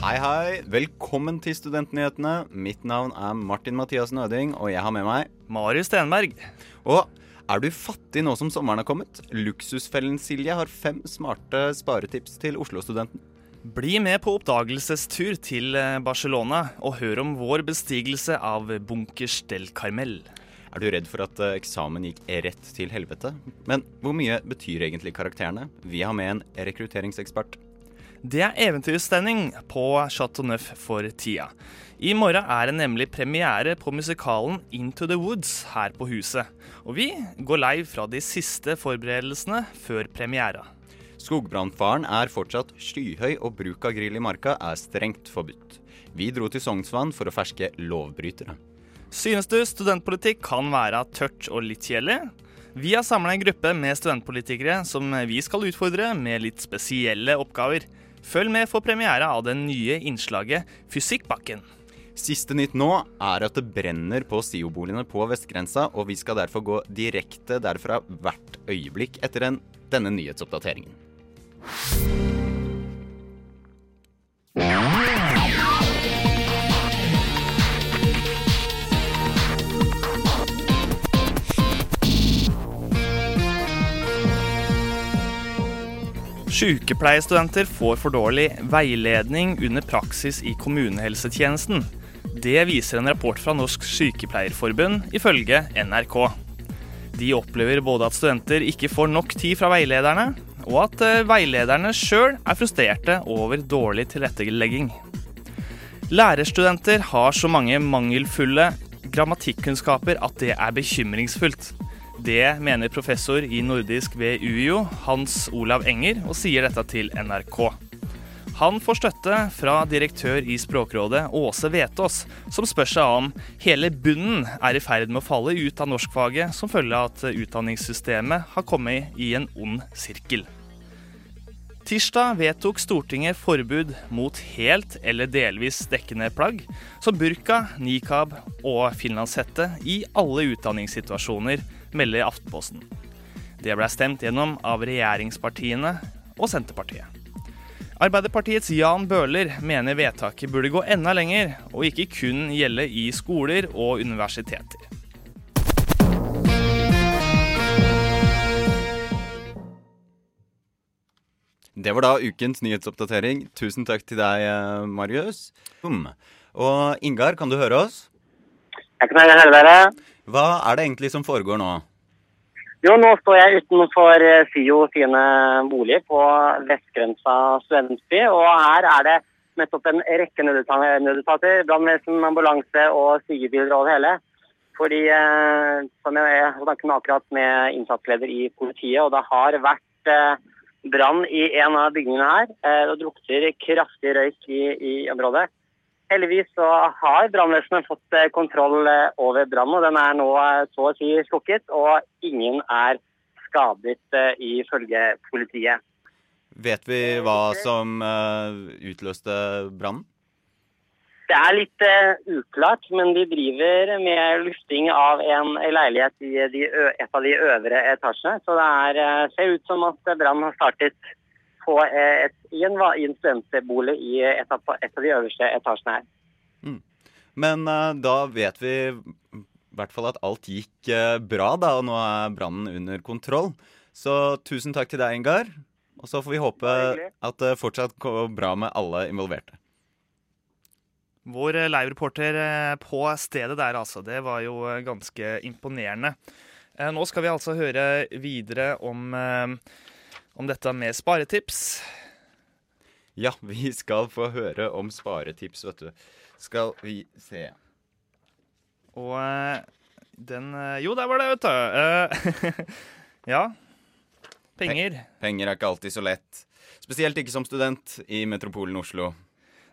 Hei, hei. Velkommen til Studentnyhetene. Mitt navn er Martin Mathias Nøding, og jeg har med meg Marius Stenberg. Og er du fattig nå som sommeren har kommet? Luksusfellen Silje har fem smarte sparetips til Oslo-studenten. Bli med på oppdagelsestur til eh, Barcelona og hør om vår bestigelse av Bunkers del Carmel. Er du redd for at eh, eksamen gikk rett til helvete? Men hvor mye betyr egentlig karakterene? Vi har med en rekrutteringsekspert. Det er eventyrstemning på Chateau Neuf for tida. I morgen er det nemlig premiere på musikalen Into the Woods her på huset. Og vi går live fra de siste forberedelsene før premiera. Skogbrannfaren er fortsatt skyhøy, og bruk av grill i marka er strengt forbudt. Vi dro til Sognsvann for å ferske lovbrytere. Synes du studentpolitikk kan være tørt og litt kjedelig? Vi har samla en gruppe med studentpolitikere som vi skal utfordre med litt spesielle oppgaver. Følg med for premiere av det nye innslaget Fysikkbakken. Siste nytt nå er at det brenner på SIO-boligene på vestgrensa, og vi skal derfor gå direkte derfra hvert øyeblikk etter den, denne nyhetsoppdateringen. Sykepleierstudenter får for dårlig veiledning under praksis i kommunehelsetjenesten. Det viser en rapport fra Norsk Sykepleierforbund, ifølge NRK. De opplever både at studenter ikke får nok tid fra veilederne, og at eh, veilederne sjøl er frustrerte over dårlig tilrettelegging. Lærerstudenter har så mange mangelfulle grammatikkunnskaper at det er bekymringsfullt. Det mener professor i nordisk ved UiO, Hans Olav Enger, og sier dette til NRK. Han får støtte fra direktør i Språkrådet, Åse Vetås, som spør seg om hele bunnen er i ferd med å falle ut av norskfaget som følge av at utdanningssystemet har kommet i en ond sirkel. Tirsdag vedtok Stortinget forbud mot helt eller delvis dekkende plagg, som burka, nikab og finlandshette i alle utdanningssituasjoner, melder Aftenposten. Det ble stemt gjennom av regjeringspartiene og Senterpartiet. Arbeiderpartiets Jan Bøhler mener vedtaket burde gå enda lenger, og ikke kun gjelde i skoler og universiteter. Det var da ukens nyhetsoppdatering. Tusen takk til deg, eh, Marius. Og Ingar, kan du høre oss? Jeg kan høre dere. Hva er det egentlig som foregår nå? Jo, nå står jeg utenfor eh, SIO sine boliger på Vestgrensa studentby. Og her er det nettopp en rekke nødeta- nødetater, brannvesen, ambulanse og sykebiler over hele. Fordi, eh, som jeg snakket med akkurat med innsatsleder i politiet, og det har vært eh, brann i en av bygningene her. Eh, det drukter kraftig røyk i, i området. Heldigvis så har brannvesenet fått eh, kontroll eh, over brannen, og den er nå eh, så å si slukket. Og ingen er skadet, ifølge politiet. Vet vi hva som utløste brannen? Det er litt uklart, men de driver med lufting av en leilighet i de, et av de øvre etasjene. Så det er, ser ut som at brannen har startet på eh, et, i, en, i en studentbolig i et av, et av de øverste etasjene her. Men uh, da vet vi i hvert fall at alt gikk uh, bra, da, og nå er brannen under kontroll. Så tusen takk til deg, Ingar. Og så får vi håpe at det fortsatt går bra med alle involverte. Vår live-reporter på stedet der, altså. Det var jo ganske imponerende. Eh, Nå skal vi altså høre videre om, eh, om dette med sparetips. Ja, vi skal få høre om sparetips, vet du. Skal vi se. Og eh, den eh, Jo, der var det, vet du. Eh, ja. Penger. Penger er ikke alltid så lett. Spesielt ikke som student i metropolen Oslo.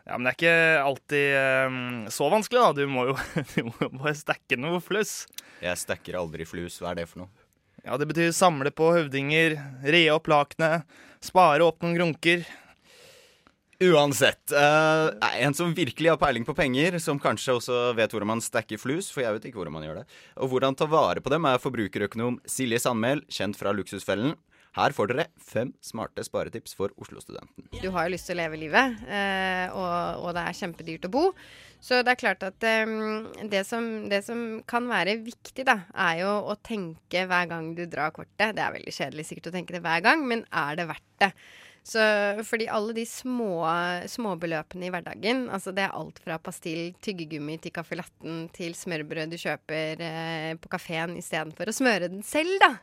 Ja, Men det er ikke alltid um, så vanskelig, da. Du må jo, du må bare stekke noe fluss. Jeg stekker aldri flus. Hva er det for noe? Ja, Det betyr samle på høvdinger, re opp lakenet, spare opp noen grunker. Uansett. Uh, en som virkelig har peiling på penger, som kanskje også vet hvordan man stacker flus, for jeg vet ikke hvordan man gjør det, og hvordan ta vare på dem, er forbrukerøkonom Silje Sandmæl, kjent fra Luksusfellen. Her får dere fem smarte sparetips for Oslo-studenten. Du har jo lyst til å leve livet, eh, og, og, det er kjempedyrt å bo. Så det er klart at um, det, som, det, som, kan være viktig, da, er jo å tenke hver gang du drar kortet. Det er veldig kjedelig sikkert å tenke det hver gang, men er det verdt det? Så, fordi alle de små småbeløpene i hverdagen, altså det er alt fra pastill, tyggegummi til caffè latten til smørbrød du kjøper eh, på kafeen istedenfor å smøre den selv, da.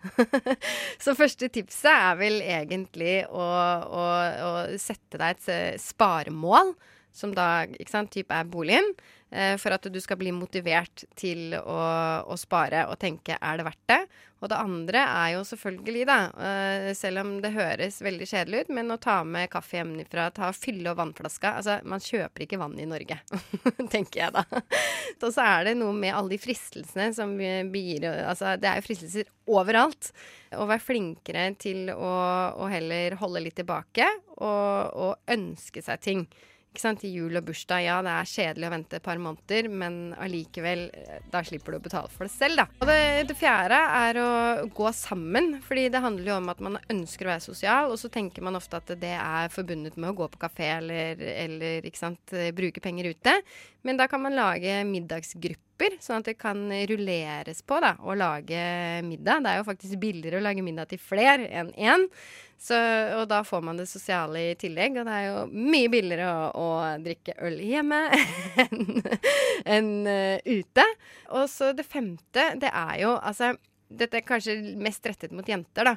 så første tipset er vel egentlig å, å, å sette deg et eh, sparemål som da ikke sant, type er boligen, eh, for at du skal bli motivert til å, å, spare og tenke er det verdt det. Og det andre er jo selvfølgelig, da, eh, selv om det høres veldig kjedelig ut, men å ta med kaffe hjemmefra, ta fylle opp vannflaska. Altså, man kjøper ikke vann i Norge, tenker jeg da. Så, så er det noe med alle de fristelsene som begir Altså, det er jo fristelser overalt. Å være flinkere til å, å heller holde litt tilbake og, og ønske seg ting. Sant, Til jul og bursdag, ja, det er kjedelig å vente et par måneder, men allikevel, eh, da slipper du å betale for det selv, da. Og det, det, fjerde er å gå sammen, fordi det handler jo om at man ønsker å være sosial, og så tenker man ofte at det er forbundet med å gå på kafé eller, eller sant, bruke penger ute. Men da kan man lage middagsgrupper, sånn at det kan rulleres på da, og lage middag. Det er jo faktisk billigere å lage middag til flere enn én. Så, og da får man det sosiale i tillegg, og det er jo mye billigere å, å drikke øl hjemme enn en, uh, ute. Og så det femte, det er jo altså Dette er kanskje mest rettet mot jenter, da,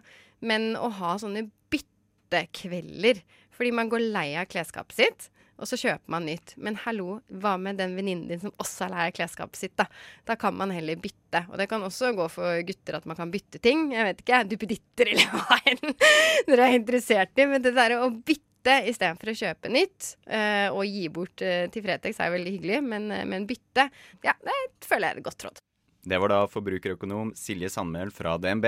men å ha sånne byttekvelder. Fordi man går lei av klesskapet sitt og så kjøper man nytt. Men hallo, hva med den venninnen din som også er lei av klesskapet sitt, da? Da kan man heller bytte. Og det kan også gå for gutter at man kan bytte ting. Jeg vet ikke, duppeditter eller hva enn dere er interessert i. Men det derre å bytte istedenfor å kjøpe nytt uh, og gi bort uh, til Fretex er veldig hyggelig, men, uh, men bytte, ja, det føler jeg er et godt råd. Det var da forbrukerøkonom Silje Sandmæl fra DNB.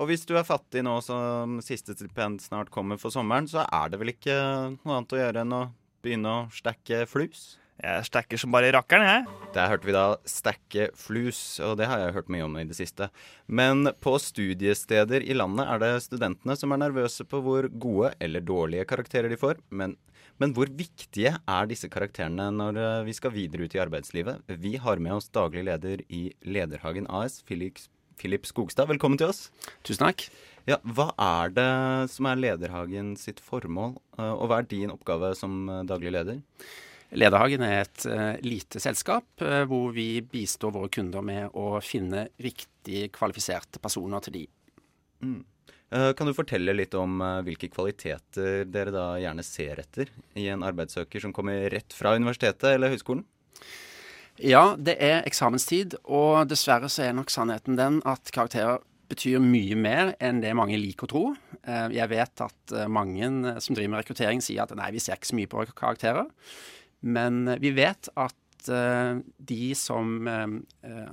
Og hvis du er fattig nå som siste stipend snart kommer for sommeren, så er det vel ikke noe annet å gjøre enn å begynne å stekke flus? Jeg stacker som bare rakkeren, jeg. Der hørte vi da stekke flus, og det har jeg hørt mye om i det siste. Men på studiesteder i landet er det studentene som er nervøse på hvor gode eller dårlige karakterer de får. Men, men hvor viktige er disse karakterene når eh, vi skal videre ut i arbeidslivet? Vi har med oss daglig leder i Lederhagen AS, Philip Skogstad. Velkommen til oss. Tusen takk. Ja, Hva er det som er Lederhagen sitt formål, eh, og hva er din oppgave som eh, daglig leder? Lederhagen er et uh, lite selskap uh, hvor vi bistår våre kunder med å finne riktig kvalifiserte personer til de. Mm. Uh, kan du fortelle litt om hvilke kvaliteter dere da gjerne ser etter i en arbeidssøker som kommer rett fra universitetet eller høyskolen? Ja, det er eksamenstid, og dessverre så er nok sannheten den at karakterer betyr mye mer enn det mange liker å tro. Eh, jeg vet at eh, mange eh, som driver med rekruttering sier at nei, vi ser ikke så mye på karakterer. Men vi vet at de som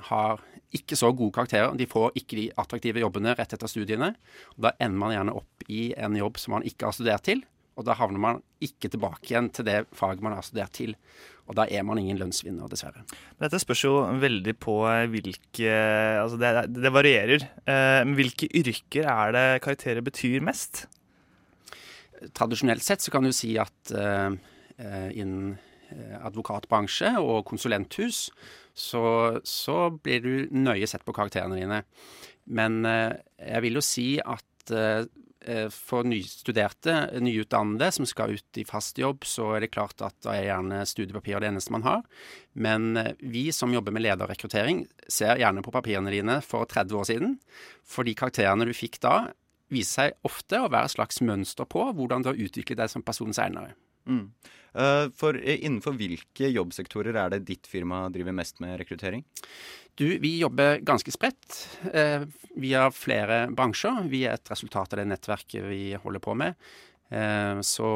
har ikke så gode karakterer, de får ikke de attraktive jobbene rett etter studiene. Og da ender man gjerne opp i en jobb som man ikke har studert til. Og da havner man ikke tilbake igjen til det faget man har studert til. Og da er man ingen lønnsvinner, dessverre. Dette spørs jo veldig på eh, hvilke Altså det, det varierer. Eh, men hvilke yrker er det karakterer betyr mest? Tradisjonelt sett så kan du si at uh, innen advokatbransje og konsulenthus så, så, blir du nøye sett på karakterene dine. Men uh, jeg vil jo si at uh, Eh, for nystuderte, nyutdannede som skal ut i fast jobb, så er det klart at da er gjerne studiepapir det eneste man har. Men eh, vi som jobber med lederrekruttering, ser gjerne på papirene dine for 30 år siden. For de karakterene du fikk da, viser seg ofte å være et slags mønster på hvordan du har utviklet deg som person senere. Mm. Uh, for Innenfor hvilke jobbsektorer er det ditt firma driver mest med rekruttering? Du, vi jobber ganske spredt. Eh, vi har flere bransjer. Vi er et resultat av det nettverket vi holder på med. Eh, så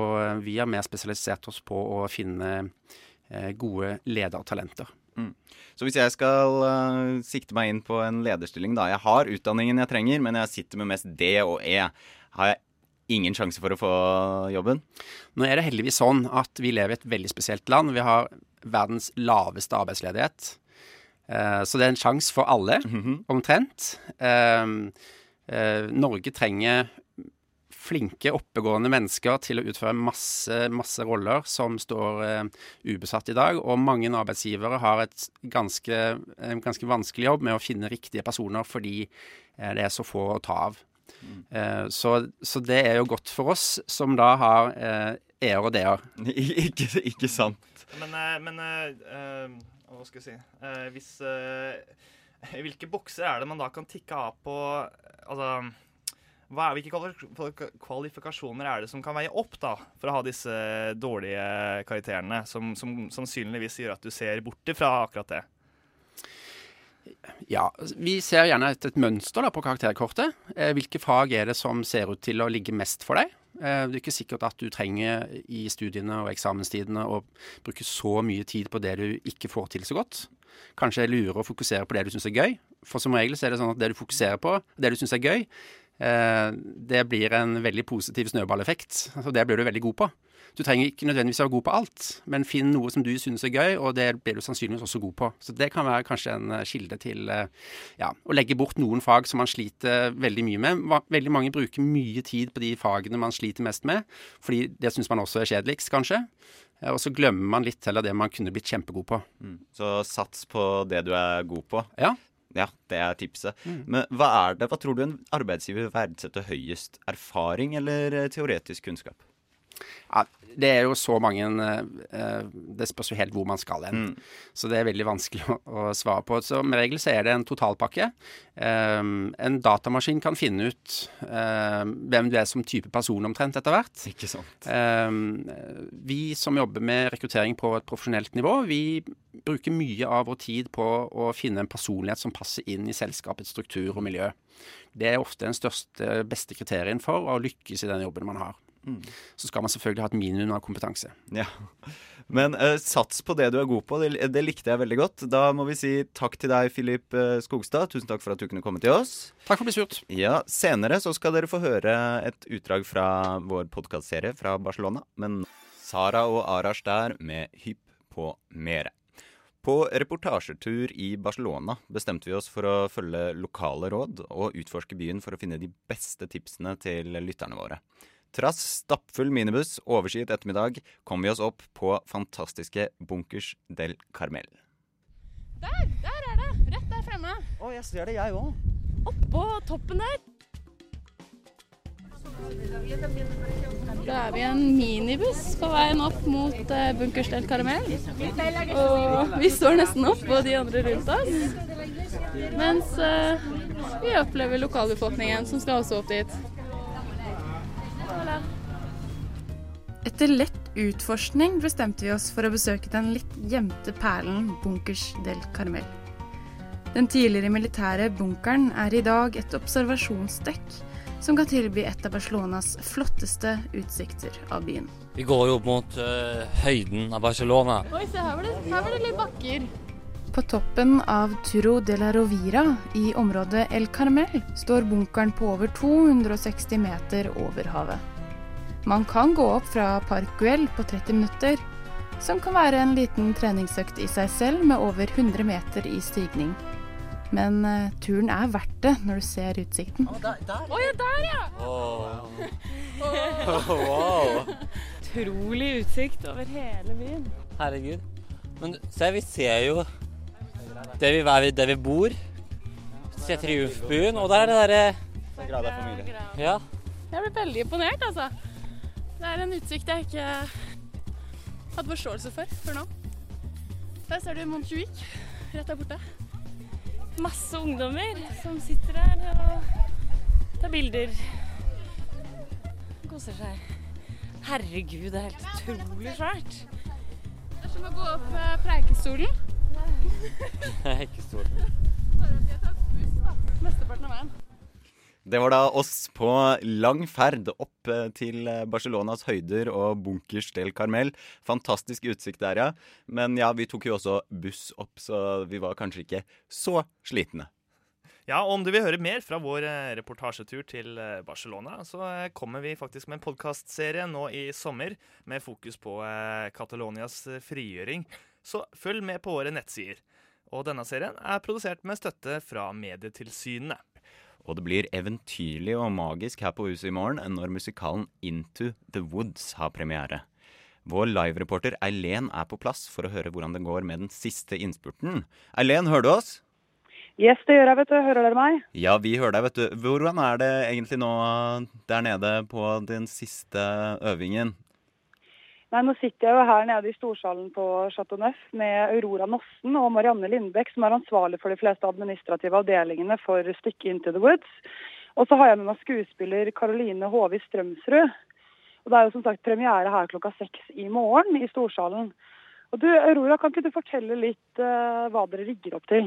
vi har mer spesialisert oss på å finne eh, gode ledertalenter. Så hvis jeg skal uh, sikte meg inn på en lederstilling, da Jeg har utdanningen jeg trenger, men jeg sitter med mest D og E. Har jeg ingen sjanse for å få jobben? Nå er det heldigvis sånn at vi lever i et veldig spesielt land. Vi har verdens laveste arbeidsledighet. Eh, så det er en sjanse for alle, omtrent. Eh, eh, Norge trenger flinke, oppegående mennesker til å utføre masse, masse roller som står ubesatt i dag. Og mange arbeidsgivere har et ganske, ganske vanskelig jobb med å finne riktige personer fordi det er så få å ta av. Eh, så, så det er jo godt for oss som da har eh, e-er og d-er. ikke, ikke sant? Men, eh, men uh, eh, Hva skal jeg si uh, Hvis uh, Hvilke bokser er det man da kan tikke av på Altså hva er, Hvilke kvalifikasjoner er det som kan veie opp da for å ha disse dårlige karakterene, som, som sannsynligvis gjør at du ser bort fra akkurat det? Ja, vi ser gjerne etter et mønster da, på karakterkortet. Eh, hvilke fag er det som ser ut til å ligge mest for deg? Eh, det er ikke sikkert at du trenger i studiene og eksamenstidene å bruke så mye tid på det du ikke får til så godt. Kanskje er lurere å fokusere på det du syns er gøy. For som regel så er det sånn at det du fokuserer på, det du syns er gøy, det blir en veldig positiv snøballeffekt. Så det blir du veldig god på. Du trenger ikke nødvendigvis å være god på alt, men finn noe som du synes er gøy, og det blir du sannsynligvis også god på. Så det kan være kanskje en eh, kilde til eh, ja, å legge bort noen fag som man sliter veldig mye med. Veldig mange bruker mye tid på de fagene man sliter mest med, fordi det syns man også er kjedeligst, kanskje. Eh, Og så glemmer man litt heller det man kunne blitt kjempegod på. Så sats på det du er god på. Ja. Ja, det er tipset. Men hva er det, hva tror du en arbeidsgiver verdsetter høyest? Erfaring eller eh, teoretisk kunnskap? Ja, det er jo så mange eh, Det spørs jo helt hvor man skal hen. Så det er veldig vanskelig å, å svare på. Så Som regel så er det en totalpakke. Um, en datamaskin kan finne ut um, hvem du er som type person omtrent etter hvert. Ikke sant? Um, vi som jobber med rekruttering på et profesjonelt nivå, vi bruker mye av vår tid på å finne en personlighet som passer inn i selskapets struktur og miljø. Det er ofte den største, beste kriterien for å lykkes i den jobben man har. Så skal man selvfølgelig ha et minimum av kompetanse. Ja. Men uh, sats på det du er god på. Det, det likte jeg veldig godt. Da må vi si takk til deg, Filip eh, Skogstad. Tusen takk for at du kunne komme til oss. Takk for å bli spurt. Ja, Senere så skal dere få høre et utdrag fra vår podkastserie fra Barcelona. Men Sara og Arash der med Hypp på mere. På reportasjetur i Barcelona bestemte vi oss for å følge lokale råd og utforske byen for å finne de beste tipsene til lytterne våre. Trass stappfull minibuss overskyet ettermiddag kom vi oss opp på fantastiske Bunkers del Carmel. Der! Der er det! Rett der fremme. Å, jeg ser det, jeg òg. Oppå toppen der. Da er vi i en minibuss på veien opp mot Bunkers del Carmel. Og vi står nesten opp, og de andre rundt oss. Mens eh, vi opplever lokalbefolkningen som skal også opp dit. Etter lett utforskning bestemte vi oss for å besøke den litt gjemte perlen Bunkers del Carmel. Den tidligere militære bunkeren er i dag et observasjonsdekk som kan tilby et av Barcelonas flotteste utsikter av byen. Vi går jo opp mot uh, høyden av Barcelona. Oi, se her var det, her var det litt bakker. På toppen av Turo de la Rovira i området El Carmel står bunkeren på over 260 meter over havet. Man kan gå opp fra Park Güell på 30 minutter, som kan være en liten treningsøkt i seg selv med over 100 meter i stigning. Men eh, turen er verdt det når du ser utsikten. Å ja, der ja! wow. Utrolig utsikt over hele byen. Herregud. Men se, vi ser jo der vi, er- der vi bor. Se Triumfbuen, og der er det derre Ja. Jeg ble veldig imponert, altså. Det er en utsikt jeg ikke hadde forståelse for før nå. Der ser du Montjuic rett der borte. Masse ungdommer som sitter der og tar bilder. Koser seg. Herregud, det er helt utrolig svært. Det er som å gå opp eh, Preikestolen. Ikke stort. Bare at de har tatt buss da, mesteparten av veien. Det var da oss på lang ferd opp eh, til eh, Barcelonas høyder og bunkers del Carmel. Fantastisk utsikt der, ja. Men ja, vi tok jo også buss opp, så vi var kanskje ikke så slitne. Ja, og om du vil høre mer fra vår eh, reportasjetur til Barcelona, så kommer vi faktisk med en podkastserie nå i sommer med fokus på Catalonias frigjøring. Så følg med på våre nettsider. Og denne serien er produsert med støtte fra Medietilsynene. Og det blir eventyrlig og magisk her på huset i morgen når musikalen Into the Woods har premiere. Vår livereporter Eileen er på plass for å høre hvordan det går med den siste innspurten. Eileen, hører du oss? Yes, det gjør jeg, vet du. Hører dere meg? Ja, vi hører deg, vet du. Hvordan er det egentlig nå der nede på den siste øvingen? Nei, Nå sitter jeg jo her nede i storsalen på Chateau Neuf med Aurora Nossen og Marianne Lindbekk, som er ansvarlig for de fleste administrative avdelingene for stykket Into the Woods. Og så har jeg med meg skuespiller Caroline Håvi Strømsrud. Og Det er jo som sagt premiere her klokka seks i morgen i storsalen. Og du, Aurora, Kan ikke du fortelle litt uh, hva dere rigger opp til?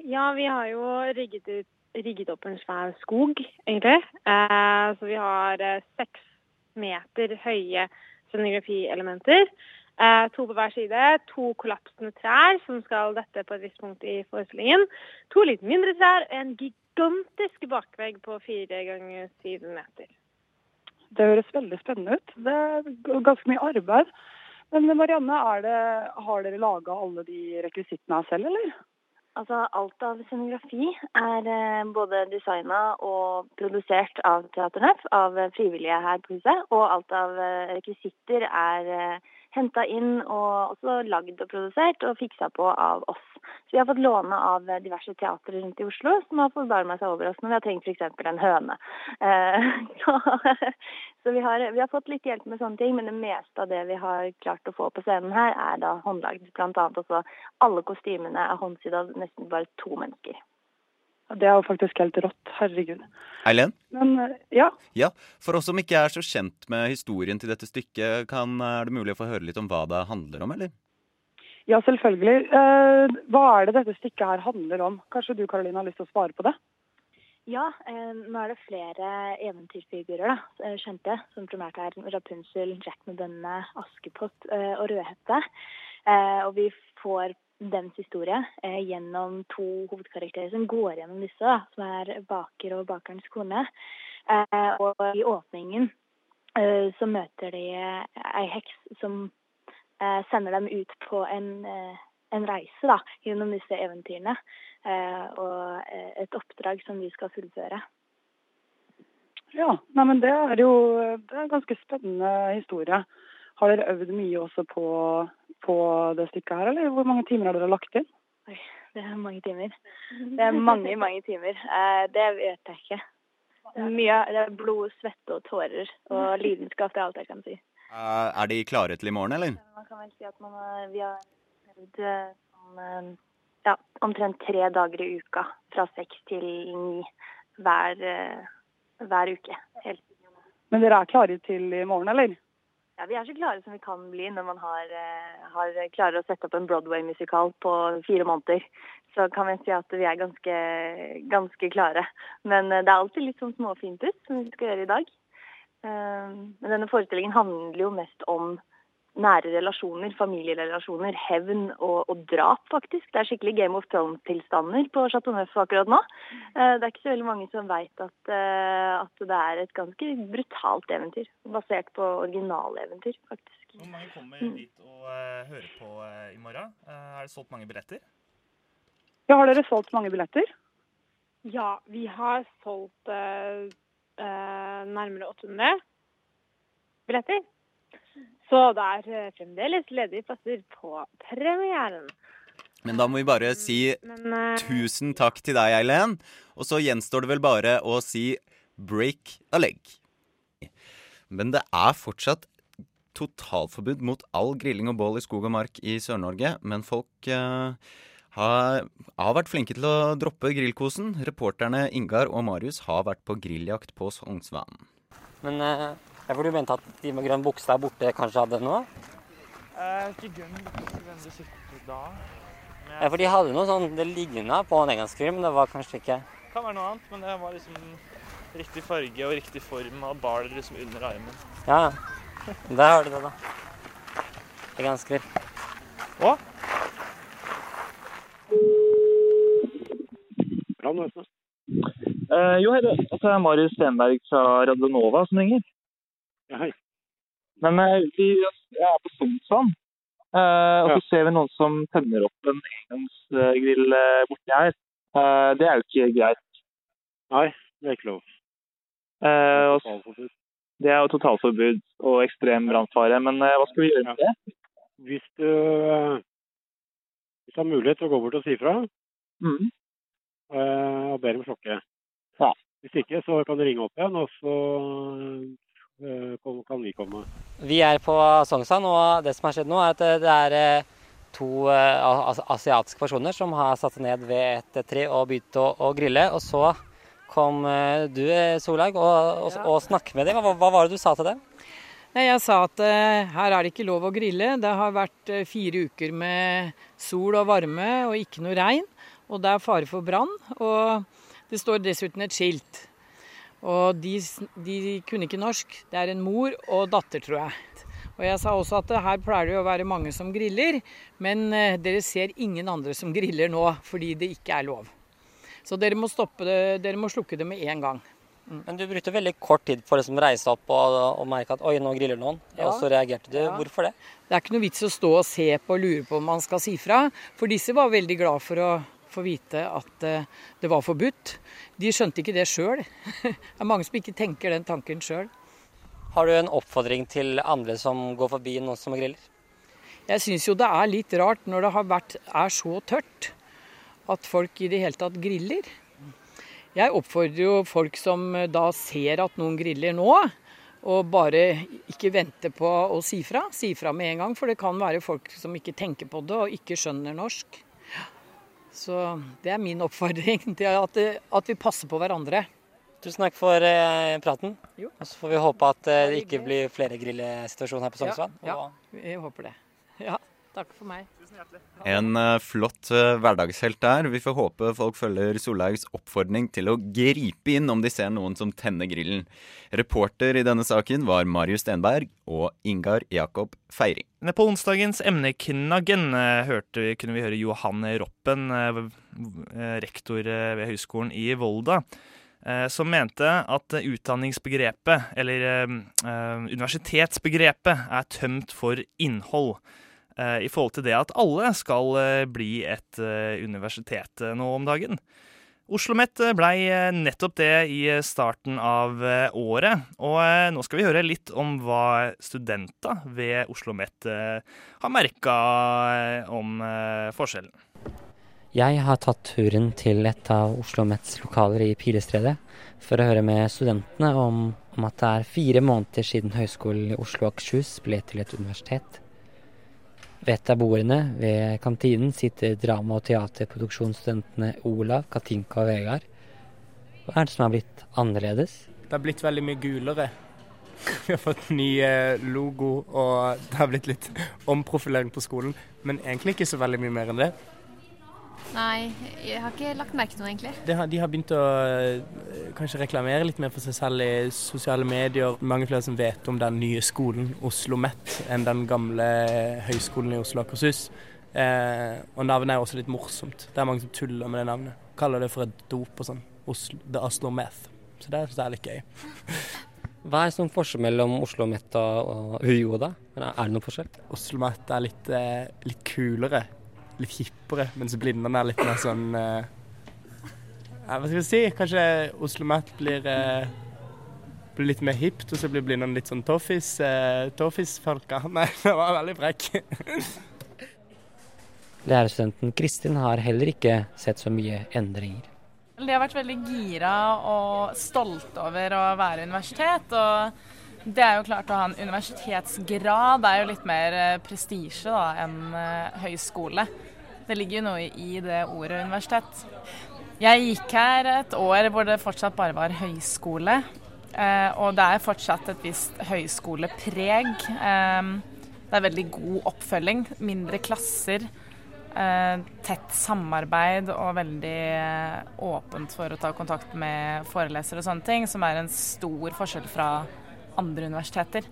Ja, vi har jo rigget, ut, rigget opp en svær skog, egentlig. Uh, så vi har eh, seks meter høye scenografielementer. Eh, to på hver side. To kollapsende trær som skal dette på et visst punkt i forestillingen. To litt mindre trær. og En gigantisk bakvegg på fire ganger syv meter. Det høres veldig spennende ut. Det er ganske mye arbeid. Men Marianne, det, har dere laga alle de rekvisittene selv, eller? Altså, alt av scenografi er eh, både designa og produsert av Teater Nøff, av frivillige her på huset. Og alt av eh, rekvisitter er eh, henta inn og også lagd og produsert og fiksa på av oss. Så vi har fått låne av diverse teatre rundt i Oslo som har forbarma seg over oss når vi har trengt f.eks. en høne. Eh, så, vi, har, vi, har, fått litt hjelp med sånne ting, men det meste av det vi har klart å få på scenen her, er da håndlagd. Blant annet også alle kostymene er håndsydd av nesten bare to mennesker. Det er jo faktisk helt rått. Herregud. Eileen? Men, ja. ja. For oss som ikke er så kjent med historien til dette stykket, kan, er det mulig å få høre litt om hva det handler om, eller? Ja, selvfølgelig. Eh, hva er det dette stykket her handler om? Kanskje du Karoline, har lyst til å svare på det? Ja, eh, nå er det flere eventyrfigurer da, eh, kjente, som primært er Rapunzel, Jack med bønnene, Askepott eh, og Rødhette. Eh, og vi får dems historie eh, gjennom to hovedkarakterer som går gjennom disse, da, som er baker og bakerens kone. Eh, og i åpningen eh, så møter de ei heks som eh, sender dem ut på en, eh, en reise da, gjennom disse eventyrene. Eh, og et oppdrag som de skal fullføre. Ja, nei, men det er jo det er en ganske spennende historie. Har dere øvd mye også på på det stykket her, eller hvor mange timer har dere lagt inn? Oi, det er mange timer. Det er mange, mange timer. Eh, det vet jeg ikke. Mye, det er blod, svette og tårer og lidenskap, det er alt jeg kan si. Uh, er de klare til i morgen, eller? Man kan vel si at man, vi har øvd om, eh, ja, omtrent tre dager i uka. Fra seks til ni hver, hver uke. Helt. Men dere er klare til i morgen, eller? Ja, Vi er så klare som vi kan bli når man har, eh, har klarer å sette opp en Broadway-musikal på fire måneder. Så kan vi si at vi er ganske, ganske klare. Men eh, det er alltid litt sånn småfint ut, som vi skal gjøre i dag. Eh, men denne forestillingen handler jo mest om nære relasjoner, familierelasjoner, hevn og, og, drap, faktisk. Det er skikkelig Game of Thrones-tilstander på Chateau Neuf akkurat nå. Eh, det er ikke så veldig mange som veit at, eh, at, det er et ganske brutalt eventyr. Basert på originaleventyr, faktisk. Hvor mange kommer mm. dit og uh, hører på uh, i morgen? Uh, er det solgt mange billetter? Ja, har dere solgt mange billetter? Ja, vi har solgt nærmere 800 billetter. Så det er eh, fremdeles ledige plasser på premieren. Men da må vi bare si Men, uh, tusen takk til deg, Eileen. Og så gjenstår det vel bare å si break a leg. Men det er fortsatt totalforbud mot all grilling og bål i skog og mark i Sør-Norge. Men folk uh, har, har, vært flinke til å droppe grillkosen. Reporterne Ingar og Marius har vært på grilljakt på Sognsvann. Men uh, ja, for du mente at de med grønn bukse der borte kanskje hadde noe? Eh, ikke grønn bukse, hvem du sikter da. Ja, for de hadde noe sånn Det ligna på en engelskfilm, men det var kanskje ikke Kan være noe annet, men det var liksom riktig farge og riktig form av ball liksom under armen. Ja, der har du det, da. Veganskrill. Å? Eh, jo, hei, det altså, er Marius Stenberg fra Radionova som ringer. Hei. Men eh, vi er på Sognsvann, eh, og så ser vi noen som tenner opp en engangsgrill eh, borti her. Det er jo ikke greit. Nei, det er ikke lov. Det er jo totalforbud og ekstrem brannfare. Men hva skal vi gjøre med det? Hvis du, hvis du har mulighet til å gå bort og si fra, mm. og ber dem slokke. Ja. Hvis ikke, så kan du ringe opp igjen, og så kan vi komme. Vi er på Songsan, og det som har skjedd nå, er at det- det er eh, to eh, asiatiske personer som har satt seg ned ved et tre og begynt å, å grille. Og så kom eh, du, Solhaug, og, og, og snakket med dem. Hva, hva var det du sa til dem? Jeg sa at eh, her er det ikke lov å grille. Det har vært eh, fire uker med sol og varme og ikke noe regn. Og det er fare for brann. Og det står dessuten et skilt. Og de, de kunne ikke norsk. Det er en mor og datter, tror jeg. Og jeg sa også at eh, her pleier det å være mange som griller, men eh, dere ser ingen andre som griller nå fordi det ikke er lov. Så dere må stoppe det, dere må slukke det med en gang. Men du brukte veldig kort tid for å liksom reise opp og, og merke at oi, nå griller noen. Ja. Og så reagerte du. Ja. Hvorfor det? Det er ikke noe vits å stå og se på og lure på om man skal si fra. For disse var veldig glad for å få vite at eh, det var forbudt. De skjønte ikke det sjøl. Det er mange som ikke tenker den tanken sjøl. Har du en oppfordring til andre som går forbi noen som griller? Jeg syns jo det er litt rart når det har vært, er så tørt, at folk i det hele tatt griller. Jeg oppfordrer jo folk som eh, da ser at noen griller nå, og bare ikke vente på å si fra. Si fra med en gang, for det kan være folk som ikke tenker på det og ikke skjønner norsk. Så det er min oppfordring til at, at vi passer på hverandre. Tusen takk for eh, praten. Jo. Og så får vi håpe at eh, det ikke blir flere grillesituasjoner her på Sognsvann. Ja, Og- ja, jeg håper det. Ja, takk for meg. En eh, flott eh, hverdagshelt der. Vi får håpe folk følger Solhaugs oppfordring til å gripe inn om de ser noen som tenner grillen. Reporter i denne saken var Marius Stenberg og Ingar Jakob Feiring. På onsdagens Emneknaggen eh, hørte, kunne vi høre Johan Roppen, eh, eh, rektor ved Høgskolen i Volda, som mente at utdanningsbegrepet, eller universitetsbegrepet, er tømt for innhold. I forhold til det at alle skal bli et universitet nå om dagen. OsloMet blei eh, nettopp det i starten av eh, året, og eh, nå skal vi høre litt om hva studenter ved OsloMet har merka om forskjellen. Jeg har tatt turen til et av Oslo Mets lokaler i Pilestredet for å høre med studentene om, om at det er fire måneder siden Høgskolen i Oslo og Akershus ble til et universitet. Ved et av bordene ved kantinen sitter drama- og teaterproduksjonsstudentene Olav, Katinka og Vegard. Hva er det som har blitt annerledes? Det har blitt veldig mye gulere. Vi har fått ny eh, logo, og det har blitt litt omprofilering på skolen. Men egentlig ikke så veldig mye mer enn det. Nei, jeg har ikke lagt merke til noe, egentlig. De har, de har begynt å eh, kanskje reklamere litt mer for seg selv i sosiale medier. Mange flere som vet om den nye skolen, Oslo Met, enn den gamle høyskolen i Oslo og Akershus. Eh, og navnet er også litt morsomt. Det er mange som tuller med det navnet. Kaller det for et dop og sånn. Oslo, The Oslo Meth. Så det syns jeg er litt gøy. Hva er sånn forskjell mellom Oslo Met og, og UiO, da? Er det noen forskjell? Oslo Met er litt, eh, litt kulere. Litt hippere, mens Blindern er litt mer sånn eh, Hva skal jeg si? Kanskje Oslo Met blir, eh, blir litt mer hipt, og så blir Blindern litt sånn toffis, eh, toffis-folka. Nei, det var veldig frekk. Lærerstudenten Kristin har heller ikke sett så mye endringer. De har vært veldig gira og stolte over å være universitet. Og det er jo klart å ha en universitetsgrad det er jo litt mer eh, prestisje enn eh, høyskole. Det ligger jo noe i det ordet universitet. Jeg gikk her et år hvor det fortsatt bare var høyskole. Eh, og det er fortsatt et visst høyskolepreg. Eh, det er veldig god oppfølging. Mindre klasser. eh, tett samarbeid og veldig åpent for å ta kontakt med forelesere og sånne ting, som er en stor forskjell fra andre universiteter.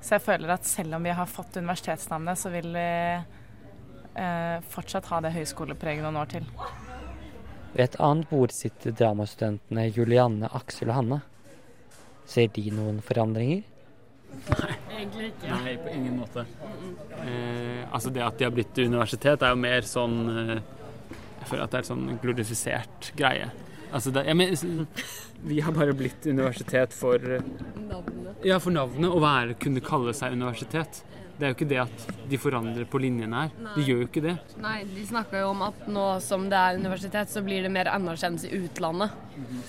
Så jeg føler at selv om vi har fått universitetsnavnet, så vil vi fortsatt ha det høyskolepreget noen år til. Ved et annet bord sitter dramastudentene Julianne, Aksel og Hanne. Ser de noen forandringer? Egentlig ikke. Nei, på ingen måte. Eh, altså Det at de har blitt universitet, er jo mer sånn eh, Jeg føler at det er en sånn glorifisert greie. Altså det, jeg mener, vi har bare blitt universitet for Navnet. Ja, for navnet. Å være, kunne kalle seg universitet. Det er jo ikke det at de forandrer på linjene her. De gjør jo ikke det. Nei, de snakka jo om at nå som det er universitet, så blir det mer anerkjennelse i utlandet.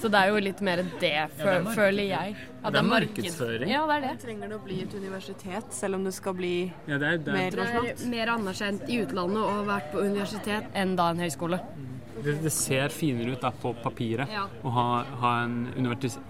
Så det er jo litt mer det, det er fø mark- føler jeg. At det er markedsføring. Ja, det er det. Trenger det å bli et universitet, selv om det skal bli Ja, det er, det mer er, mer internasjonalt? er mer anerkjent i utlandet og vært på universitet enn da en høyskole. det, det ser finere ut da på papiret Ja. å ha, ha en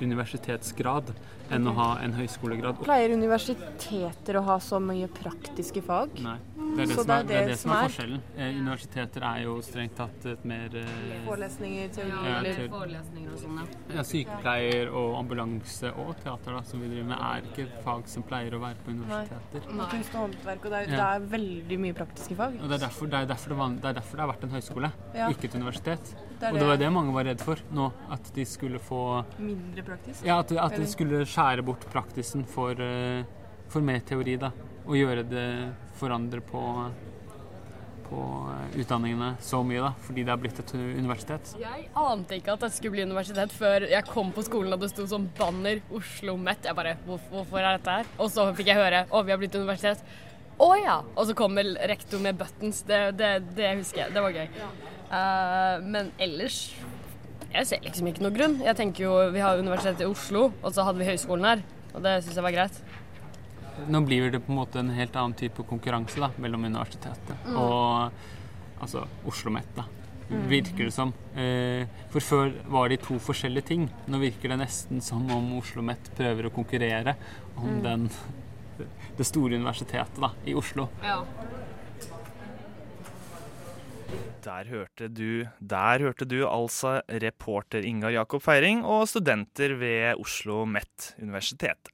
universitetsgrad enn å ha en høyskolegrad. Pleier universiteter å ha så mye praktiske fag? Nei. Det er det, Så som er, det er det som er forskjellen. Eh, universiteter er jo strengt tatt et mer eh, Forelesninger, teori Ja, eller teori. forelesninger og sånn, ja. Sykepleier og ambulanse og teater da, som vi driver med, er ikke fag som pleier å være på universiteter. Nei, kunst og håndverk, og det er, Ja. det er veldig mye praktiske fag. Og det er, derfor, det, er derfor det, var, det er derfor det har vært en høyskole, Ja. ikke et universitet. Det er og det var det. mange var redd for nå, at de skulle få Mindre praktisk? Ja, at, at de skulle skjære bort praktisen for, eh, for mer teori, da. Og gjøre det Forandre på, på utdanningene så mye, da. Fordi det er blitt et universitet. Jeg ante ikke at det skulle bli universitet før jeg kom på skolen og det sto sånn banner Oslo Met. Jeg bare hvor, Hvorfor er dette her? Og så fikk jeg høre å, vi har blitt universitet. Å ja! Og så kommer rektor med buttons. Det, det, det husker jeg. Det var gøy. Eh, men ellers Jeg ser liksom ikke noe grunn. Jeg tenker jo Vi har Universitetet i Oslo, og så hadde vi høyskolen her. Og det syns jeg var greit. Nå blir det på en måte en helt annen type konkurranse da, mellom universitetet Mm. og altså Oslo OsloMet, da. Mm. Virker det som. Eh, for før var de to forskjellige ting. Nå virker det nesten som om Oslo OsloMet prøver å konkurrere om Mm. den, det store universitetet da, i Oslo. Ja. Der hørte du, der hørte du altså reporter Ingar Jakob Feiring og studenter ved Oslo MET universitetet.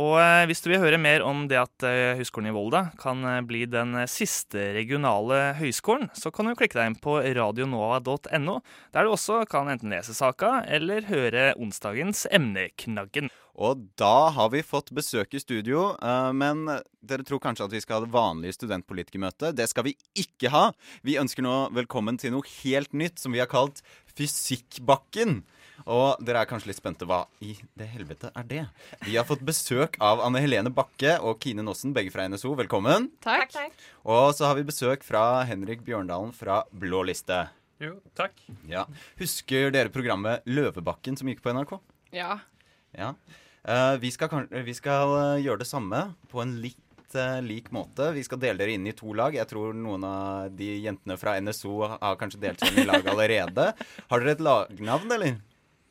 Og eh, hvis du vil høre mer om det at eh, Høgskolen i Volda kan eh, bli den siste regionale høyskolen, så kan du klikke deg inn på radionova.no, der du også kan enten lese saka eller høre onsdagens Emneknaggen. Og da har vi fått besøk i studio, men dere tror kanskje at vi skal ha det vanlige studentpolitikermøtet. Det skal vi ikke ha. Vi ønsker nå velkommen til noe helt nytt som vi har kalt Fysikkbakken. Og dere er kanskje litt spente. Hva i det helvete er det? Vi har fått besøk av Anne Helene Bakke og Kine Nossen, begge fra NSO. Velkommen. Takk. Og så har vi besøk fra Henrik Bjørndalen fra Blå liste. Jo, takk. Ja. Husker dere programmet Løvebakken som gikk på NRK? Ja. Ja. Uh, vi, skal, vi skal eh, gjøre det samme på en litt uh, lik måte. Vi skal dele dere inn i to lag. Jeg tror noen av de jentene fra NSO har kanskje delt seg inn i lag allerede. Har dere et lagnavn, eller?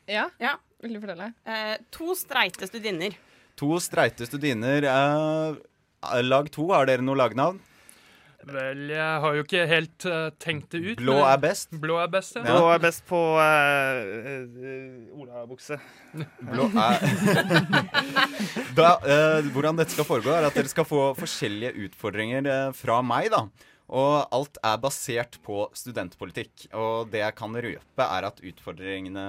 Ja. Vil du fortelle? Eh, to streite studinner. To streite studiner. Eh, lag to, har dere noe lagnavn? Vel, jeg har jo ikke helt uh, tenkt det ut. Blå er best? Blå er best, ja. Blå er best på uh, olabukse. Blå er da, uh, Hvordan dette skal foregå, er at dere skal få forskjellige utfordringer eh, fra meg. da Og alt er basert på studentpolitikk. Og det jeg kan røpe, er at utfordringene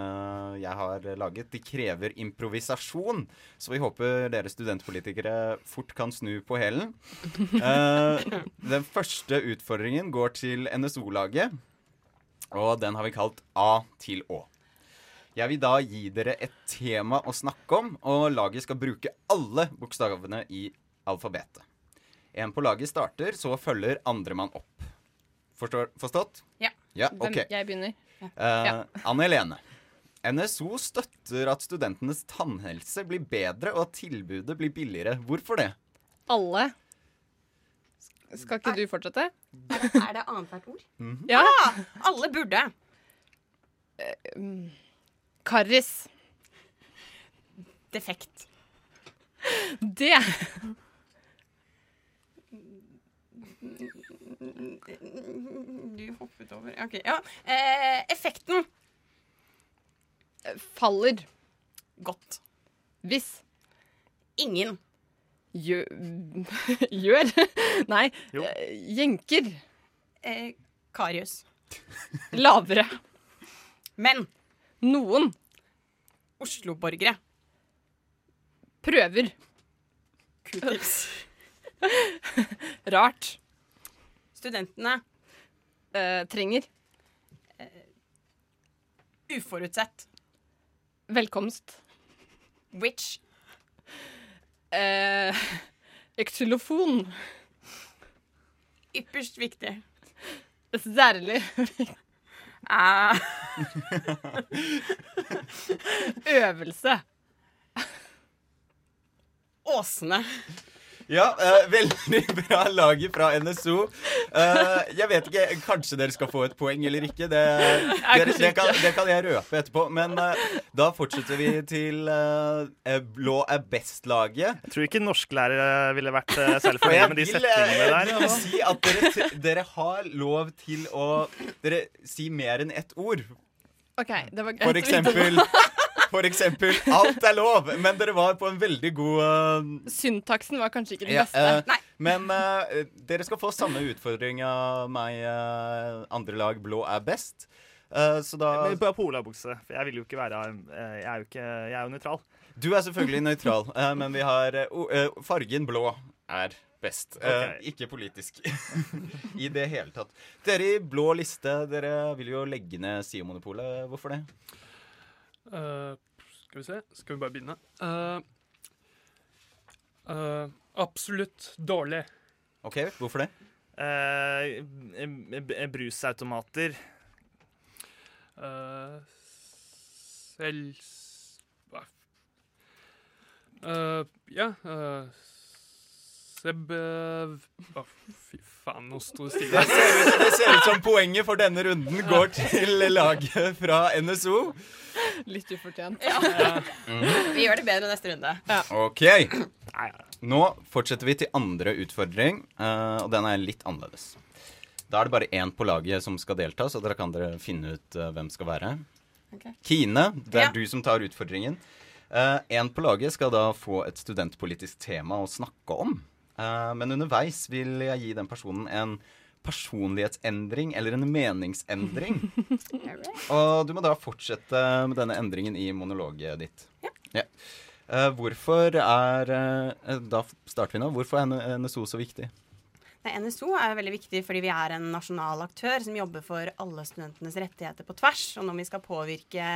jeg har laget, de krever improvisasjon. Så vi håper dere studentpolitikere fort kan snu på hælen. Eh, den første utfordringen går til NSO-laget. Og den har vi kalt A til Å. Jeg vil da gi dere et tema å snakke om, og laget skal bruke alle bokstavene i alfabetet. En på laget starter, så følger andremann opp. Forstår, forstått? Ja. Ja, Hvem- Jeg begynner. Eh, Ja. Anne Helene. NSO støtter at studentenes tannhelse blir bedre og at tilbudet blir billigere. Hvorfor det? Alle. Skal ikke du fortsette? Er det annethvert ord? Mhm. Ja. Ah, alle burde. Karris. Defekt. Det Du hoppet over OK. Ja. Eh, effekten. Faller. Godt. Hvis. Ingen. Gjør Gjør? Nei. Jo. eh, Jenker. Eh, Karius. Lavere. Men. Noen. Oslo-borgere. Prøver. Q-tips. Rart. Studentene. uh, trenger. Uforutsett. Velkomst. Which. Uh, Xylofon. Ypperst viktig. Særlig. Ah. Øvelse. Åsene. Ja, uh, veldig bra laget fra NSO. Uh, jeg vet ikke, Kanskje dere skal få et poeng eller ikke. Det, dere, det, kan, det kan jeg røpe etterpå. Men uh, da fortsetter vi til eh, blå er best-laget. Jeg tror ikke norsklærere ville vært eh, særlig fornøyd med de eh, setningene der. jeg vil si at dere, dere har lov til å Dere si mer enn ett ord. OK, det var greit. For eksempel, for eksempel Alt er lov, men dere var på en veldig god uh... Syntaksen var kanskje ikke den ja, beste. eh, Men uh, dere skal få samme utfordring av meg, eh, andre lag blå er best. Eh, så da Men Bare på polabukse for jeg vil jo ikke være eh, Jeg er jo ikke Jeg er jo nøytral. Du er selvfølgelig nøytral, eh, men vi har eh, eh, Fargen blå er best. Eh, Ok. ikke politisk. I det hele tatt. Dere i blå liste, dere vil jo legge ned SIO-monopolet. Hvorfor det? Eh, skal vi se, skal vi bare begynne? Uh, uh, absolutt dårlig. OK, hvorfor det? Brusautomater. Uh, selv... Ja uh, Seb... eh, Å, fy faen, nå sto det stille. Det ser, ut, som poenget for denne runden går til laget fra NSO. Litt ufortjent. Vi gjør det bedre neste runde. OK. Nå fortsetter vi til andre utfordring, eh, og den er litt annerledes. Da er det bare én på laget som skal delta, så dere kan dere finne ut eh, hvem skal være. Okay. Kine, det er Ja. du som tar utfordringen. Én på laget skal da få et studentpolitisk tema å snakke om. Eh, men underveis vil jeg gi den personen en personlighetsendring eller en meningsendring. Og du må da fortsette med denne endringen i monologet ditt. Ja. Eh, hvorfor er eh, Da starter vi nå. Hvorfor er NSO så viktig? NSO er veldig viktig fordi vi er en nasjonal aktør som jobber for alle studentenes rettigheter på tvers. Og når vi skal påvirke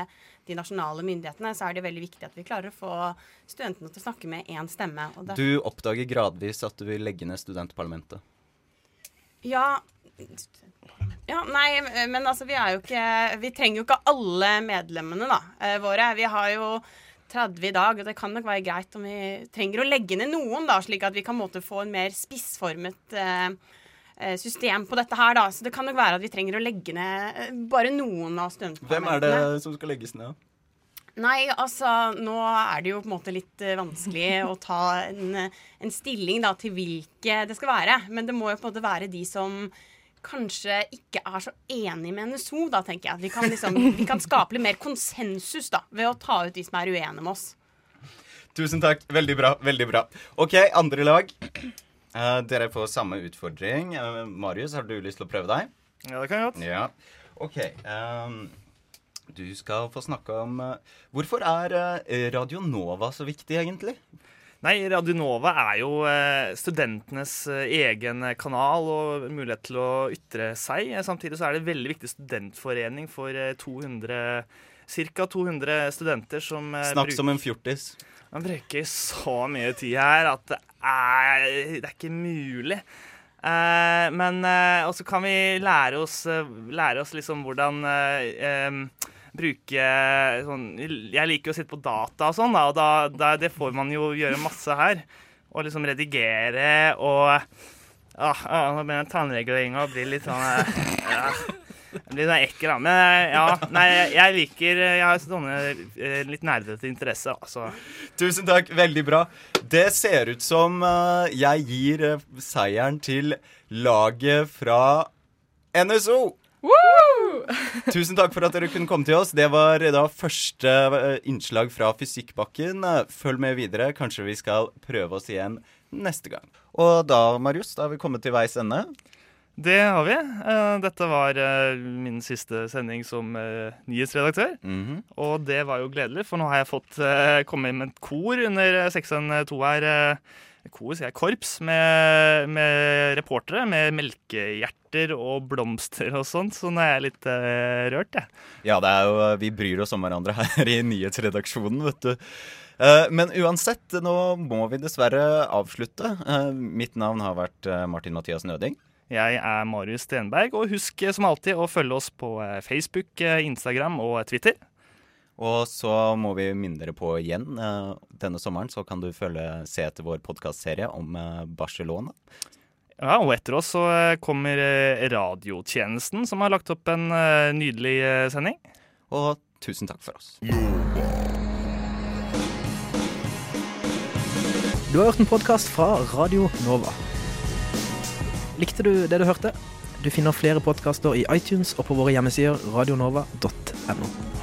de nasjonale myndighetene, så er det veldig viktig at vi klarer å få studentene til å snakke med én stemme. Du oppdager gradvis at du vil legge ned studentparlamentet. Ja ja, nei, men altså, vi er jo ikke Vi trenger jo ikke alle medlemmene, da, eh, våre. Vi har jo 30 i dag, og det kan nok være greit om vi trenger å legge ned noen, da, slik at vi kan måte, få en mer spissformet eh, eh, system på dette her, da. Så det kan nok være at vi trenger å legge ned eh, bare noen av Hvem er det som skal legges ned? Nei, altså, nå er det jo på en måte litt eh, vanskelig å ta en, en stilling da, til hvilke det skal være. Men det må jo på en måte være de som kanskje ikke er så enig med NSO, da, tenker jeg. Vi kan, liksom, vi kan skape litt mer konsensus da, ved å ta ut de som er uenige med oss. Tusen takk. Veldig bra. veldig bra. OK, andre lag. Uh, dere får samme utfordring. Uh, Marius, har du lyst til å prøve deg? Ja, det kan jeg godt. Ja. OK. Um, du skal få snakke om uh, Hvorfor er Radio Nova så viktig, egentlig? Nei, Radionova er jo eh, studentenes eh, egen kanal og mulighet til å ytre seg. Samtidig så er det en veldig viktig studentforening for eh, 200 Ca. 200 studenter som eh, Snakk bruker, som en fjortis. Man bruker så mye tid her at det er, det er ikke mulig. Eh, men eh, Og så kan vi lære oss, lære oss liksom hvordan eh, bruke sånn Jeg liker å sitte på data og sånn, og da, da, det får man jo gjøre masse her. Og liksom redigere og ah, ah, Nå begynner tannreguleringa å bli litt sånn eh, ja. blir sånn ekkel, da. Men eh, ja, nei, jeg liker Jeg har sånne eh, litt nerdete interesse, altså. Tusen takk, veldig bra. Det ser ut som eh, jeg gir eh, seieren til laget fra NSO. Tusen takk for at dere kunne komme til oss. Det var da første eh, innslag fra Fysikkbakken. Eh, Følg med videre. Kanskje vi skal prøve oss igjen neste gang. Og da, Marius, da har vi kommet til veis ende. Det har vi. Eh, Dette var eh, min siste sending som nyhetsredaktør. nyhetsredaktør. -hmm. Og det var jo gledelig, for nå har jeg fått eh, komme inn med et kor under 612 her. eh, Kor, sier jeg. Korps med, med reportere med melkehjerter og blomster og sånt. Så nå er jeg litt uh, rørt, jeg. Ja, det er jo, vi bryr oss om hverandre her i nyhetsredaksjonen, vet du. Eh, Men uansett, nå må vi dessverre avslutte. Eh, Mitt navn har vært eh, Martin Mathias Nøding. Jeg er Marius Stenberg, og husk eh, som alltid å følge oss på eh, Facebook, eh, Instagram og Twitter. Og så må vi minne dere på igjen, eh, denne sommeren så kan du følge, se etter vår podkastserie om eh, Barcelona. Ja, og etter oss så eh, kommer eh, radiotjenesten, som har lagt opp en eh, nydelig sending. Og tusen takk for oss. Du har hørt en podkast fra Radio Nova. Likte du det du hørte? Du finner flere podkaster i iTunes og på våre hjemmesider radionova.no.